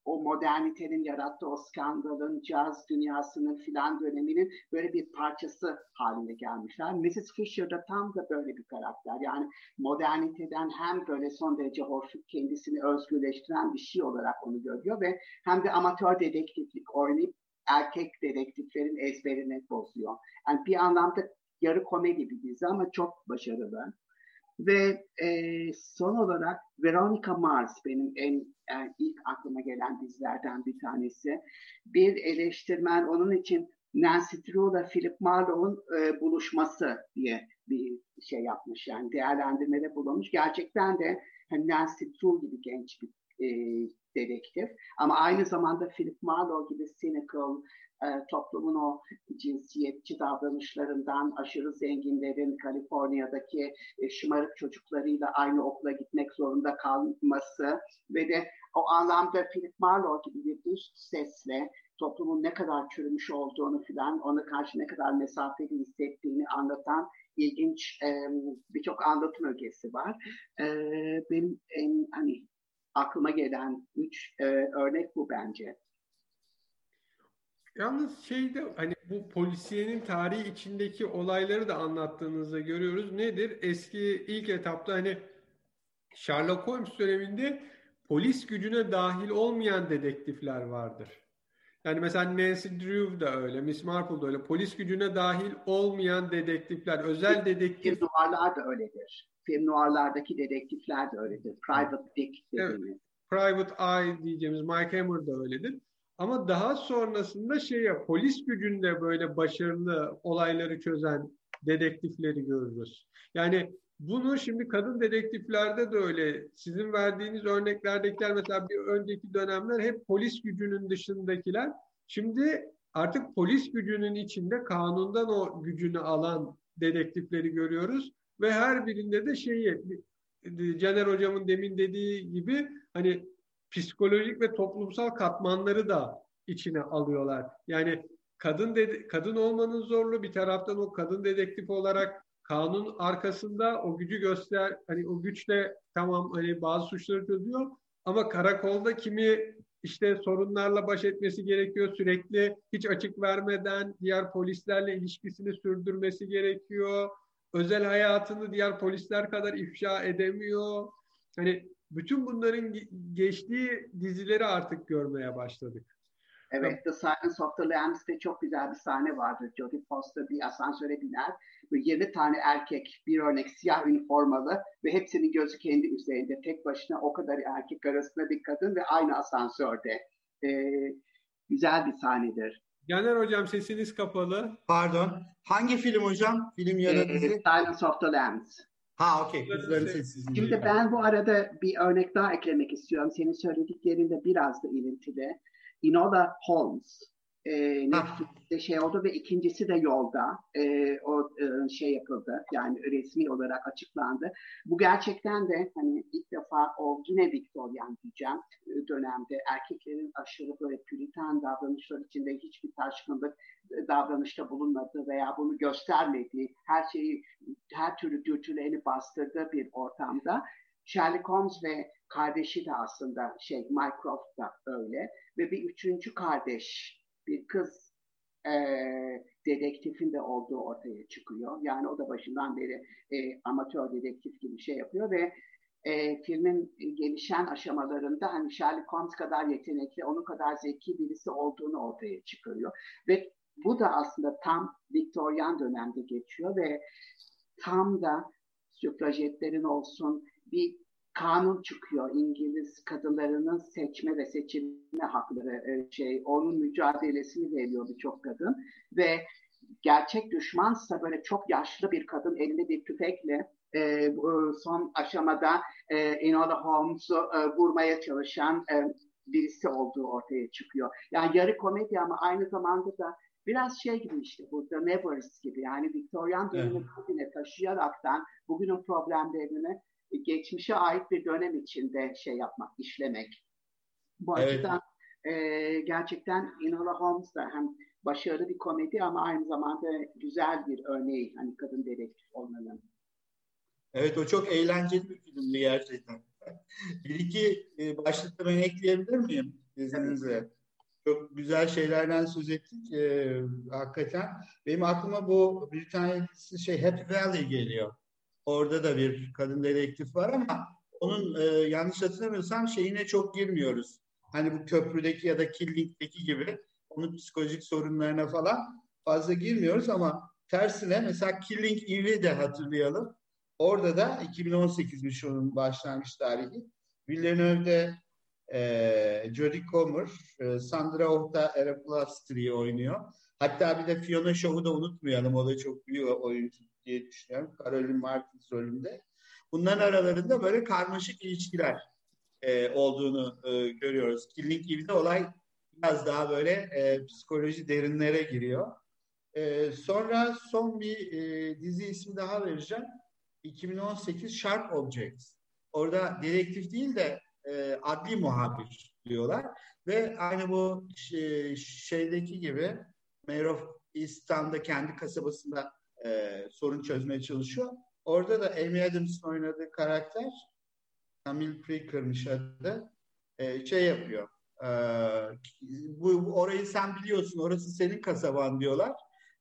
o modernitenin yarattığı o skandalın, caz dünyasının filan döneminin böyle bir parçası haline gelmişler. Mrs. Fisher da tam da böyle bir karakter. Yani moderniteden hem böyle son derece hoş kendisini özgürleştiren bir şey olarak onu görüyor ve hem de amatör dedektiflik oynayıp erkek dedektiflerin ezberini bozuyor. Yani bir anlamda yarı komedi bir dizi ama çok başarılı. Ve e, son olarak Veronica Mars benim en yani ilk aklıma gelen dizilerden bir tanesi. Bir eleştirmen onun için Nancy Drew ile Philip Marlowe'un e, buluşması diye bir şey yapmış. Yani değerlendirmede bulunmuş. Gerçekten de hani Nancy Drew gibi genç bir e, dedektif. Ama aynı zamanda Philip Marlowe gibi cynical, e, toplumun o cinsiyetçi davranışlarından aşırı zenginlerin Kaliforniya'daki e, şımarık çocuklarıyla aynı okula gitmek zorunda kalması ve de o anlamda Philip Marlowe gibi bir üst sesle toplumun ne kadar çürümüş olduğunu filan ona karşı ne kadar mesafeli hissettiğini anlatan ilginç e, birçok anlatım ögesi var. E, benim en hani aklıma gelen üç e, örnek bu bence. Yalnız şeyde hani bu polisiyenin tarihi içindeki olayları da anlattığınızda görüyoruz. Nedir? Eski ilk etapta hani Sherlock Holmes döneminde polis gücüne dahil olmayan dedektifler vardır. Yani mesela Nancy Drew da öyle, Miss Marple da öyle. Polis gücüne dahil olmayan dedektifler, özel dedektif... Noirlar da öyledir. Film noirlardaki dedektifler de öyledir. Private Dick dediğimiz. Evet. Private Eye diyeceğimiz Mike Hammer da öyledir. Ama daha sonrasında şeye polis gücünde böyle başarılı olayları çözen dedektifleri görürüz. Yani bunu şimdi kadın dedektiflerde de öyle. Sizin verdiğiniz örneklerdekiler mesela bir önceki dönemler hep polis gücünün dışındakiler. Şimdi artık polis gücünün içinde kanundan o gücünü alan dedektifleri görüyoruz ve her birinde de şeyi Caner hocamın demin dediği gibi hani psikolojik ve toplumsal katmanları da içine alıyorlar. Yani kadın dedi, kadın olmanın zorluğu bir taraftan o kadın dedektif olarak kanun arkasında o gücü göster hani o güçle tamam hani bazı suçları çözüyor ama karakolda kimi işte sorunlarla baş etmesi gerekiyor sürekli hiç açık vermeden diğer polislerle ilişkisini sürdürmesi gerekiyor. Özel hayatını diğer polisler kadar ifşa edemiyor. Hani bütün bunların geçtiği dizileri artık görmeye başladık. Evet, The Silence of the Lambs'te çok güzel bir sahne vardır. Jodie Foster bir asansöre biner ve 20 tane erkek bir örnek siyah üniformalı ve hepsinin gözü kendi üzerinde. Tek başına o kadar erkek arasında bir kadın ve aynı asansörde. Ee, güzel bir sahnedir. Caner hocam sesiniz kapalı. Pardon. Hangi film hocam? Film ya da ee, Silence of the Lambs. Ha okey. Şimdi ben bu arada bir örnek daha eklemek istiyorum. Senin söylediklerinde biraz da ilintili. Enola Holmes e, Netflix'te şey oldu ve ikincisi de yolda e, o e, şey yapıldı yani resmi olarak açıklandı. Bu gerçekten de hani ilk defa o yine Victorian diyeceğim e, dönemde erkeklerin aşırı böyle püritan davranışlar içinde hiçbir taşkınlık e, davranışta bulunmadığı veya bunu göstermediği her şeyi her türlü dürtülerini bastırdığı bir ortamda Sherlock Holmes ve kardeşi de aslında şey Mycroft da öyle ve bir üçüncü kardeş bir kız e, dedektifin de olduğu ortaya çıkıyor. Yani o da başından beri e, amatör dedektif gibi şey yapıyor ve e, filmin gelişen aşamalarında hani Sherlock Holmes kadar yetenekli, onun kadar zeki birisi olduğunu ortaya çıkarıyor. Ve bu da aslında tam Victorian dönemde geçiyor ve tam da süfrajetlerin olsun bir kanun çıkıyor İngiliz kadınlarının seçme ve seçilme hakları e, şey onun mücadelesini veriyor birçok kadın ve gerçek düşmansa böyle çok yaşlı bir kadın elinde bir tüfekle e, son aşamada e, Enola Holmes'u e, vurmaya çalışan e, birisi olduğu ortaya çıkıyor. Yani yarı komedi ama aynı zamanda da biraz şey gibi işte burada Nevers gibi yani Victorian dönemi evet. taşıyaraktan bugünün problemlerini geçmişe ait bir dönem içinde şey yapmak, işlemek. Bu evet. açıdan e, gerçekten Enola Holmes da hem başarılı bir komedi ama aynı zamanda güzel bir örneği hani kadın dedektif olmanın. Evet o çok eğlenceli bir filmdi gerçekten. bir iki e, başlıkta ben ekleyebilir miyim izninizle? Çok güzel şeylerden söz ettik e, hakikaten. Benim aklıma bu tanesi şey Happy Valley geliyor. Orada da bir kadın dedektif var ama onun e, yanlış hatırlamıyorsam şeyine çok girmiyoruz. Hani bu köprüdeki ya da Killing'deki gibi onun psikolojik sorunlarına falan fazla girmiyoruz ama tersine mesela Killing Eve'i de hatırlayalım. Orada da 2018'miş onun başlangıç tarihi. Villeneuve'de e, Jodie Comer, e, Sandra Oh da Era Plastri'yi oynuyor. Hatta bir de Fiona Shaw'u da unutmayalım. O da çok büyük oyuncu diye düşünüyorum. Caroline Martins rolünde. Bunların aralarında böyle karmaşık ilişkiler e, olduğunu e, görüyoruz. Killing Eve'de olay biraz daha böyle e, psikoloji derinlere giriyor. E, sonra son bir e, dizi ismi daha vereceğim. 2018 Sharp Objects. Orada dedektif değil de e, adli muhabir diyorlar. Ve aynı bu şey, şeydeki gibi Mayor of Easttown'da kendi kasabasında e, sorun çözmeye çalışıyor. Orada da Amy Adams'ın oynadığı karakter Camille Precker'mış adı e, şey yapıyor. E, bu, orayı sen biliyorsun orası senin kasaban diyorlar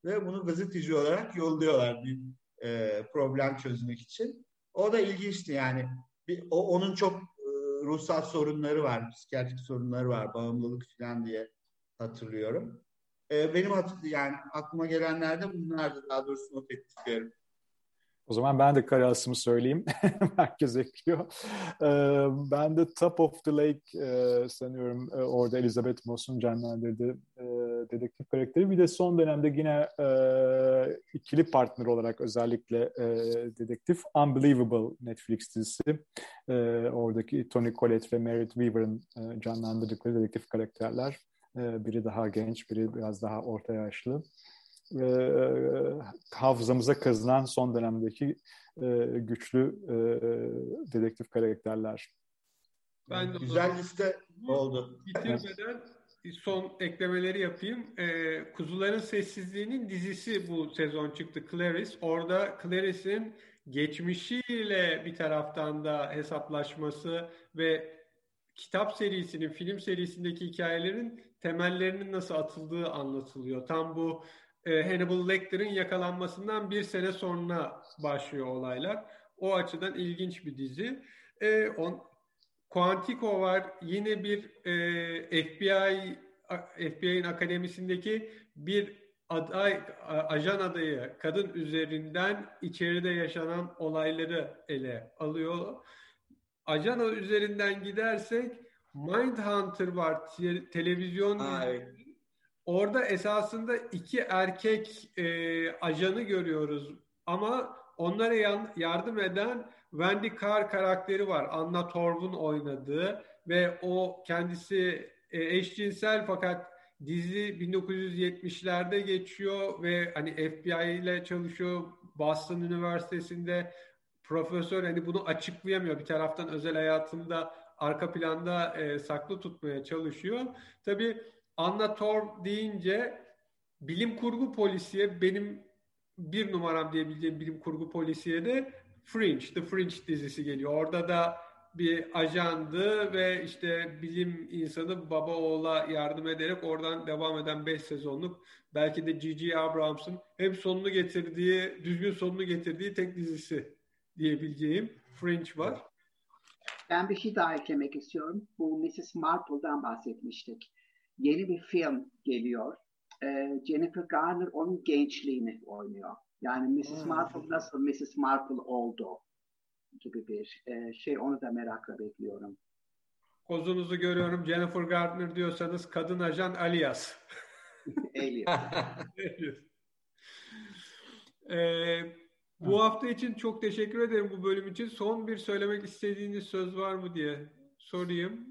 ve bunu gazeteci olarak yolluyorlar bir e, problem çözmek için. O da ilginçti yani. Bir, o, onun çok e, ruhsal sorunları var, psikiyatrik sorunları var, bağımlılık falan diye hatırlıyorum. E, benim yani aklıma gelenler de bunlardı daha doğrusu not ettiklerim. O zaman ben de karasımı söyleyeyim. Herkes ekliyor. Ee, ben de Top of the Lake e, sanıyorum e, orada Elizabeth Moss'un canlandırdığı e, dedektif karakteri. Bir de son dönemde yine ikili partner olarak özellikle dedektif Unbelievable Netflix dizisi. Oradaki Tony Collette ve Merritt Weaver'ın canlandırdıkları dedektif karakterler. E, biri daha genç, biri biraz daha orta yaşlı e, hafızamıza kazınan son dönemdeki e, güçlü e, dedektif karakterler. Ben Güzel liste oldu. Bitirmeden son eklemeleri yapayım. E, Kuzuların Sessizliği'nin dizisi bu sezon çıktı Clarice. Orada Clarice'in geçmişiyle bir taraftan da hesaplaşması ve kitap serisinin, film serisindeki hikayelerin temellerinin nasıl atıldığı anlatılıyor. Tam bu e, Hannibal Lecter'ın yakalanmasından bir sene sonra başlıyor olaylar. O açıdan ilginç bir dizi. E, on, Quantico var. Yine bir e, FBI FBI'nin akademisindeki bir aday, ajan adayı kadın üzerinden içeride yaşanan olayları ele alıyor. Ajan üzerinden gidersek Mindhunter var. Televizyon ha, evet. Orada esasında iki erkek e, ajanı görüyoruz ama onlara yan, yardım eden Wendy Carr karakteri var. Anna Torv'un oynadığı ve o kendisi e, eşcinsel fakat dizi 1970'lerde geçiyor ve hani FBI ile çalışıyor. Boston Üniversitesi'nde profesör hani bunu açıklayamıyor. Bir taraftan özel hayatında arka planda e, saklı tutmaya çalışıyor. Tabii Anna Torv deyince bilim kurgu polisiye benim bir numaram diyebileceğim bilim kurgu polisiye de Fringe, The Fringe dizisi geliyor. Orada da bir ajandı ve işte bilim insanı baba oğula yardım ederek oradan devam eden 5 sezonluk belki de G.G. Abrams'ın hem sonunu getirdiği, düzgün sonunu getirdiği tek dizisi diyebileceğim Fringe var. Ben bir şey daha eklemek istiyorum. Bu Mrs. Marple'dan bahsetmiştik yeni bir film geliyor. E, Jennifer Garner onun gençliğini oynuyor. Yani Mrs. Hmm. Marple nasıl Mrs. Marple oldu gibi bir e, şey onu da merakla bekliyorum. Kozunuzu görüyorum Jennifer Gardner diyorsanız kadın ajan alias. alias. ee, bu hafta için çok teşekkür ederim bu bölüm için. Son bir söylemek istediğiniz söz var mı diye sorayım.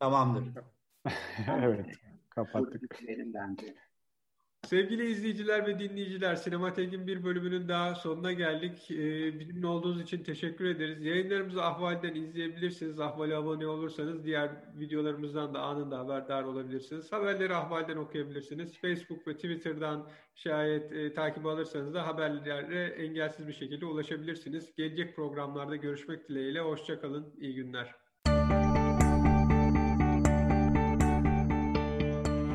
Tamamdır. evet, kapattık. Sevgili izleyiciler ve dinleyiciler, Sinematek'in bir bölümünün daha sonuna geldik. Ee, bizimle olduğunuz için teşekkür ederiz. Yayınlarımızı Ahval'den izleyebilirsiniz. Ahval'e abone olursanız diğer videolarımızdan da anında haberdar olabilirsiniz. Haberleri Ahval'den okuyabilirsiniz. Facebook ve Twitter'dan şayet e, takip alırsanız da haberlere engelsiz bir şekilde ulaşabilirsiniz. Gelecek programlarda görüşmek dileğiyle. Hoşçakalın, iyi günler.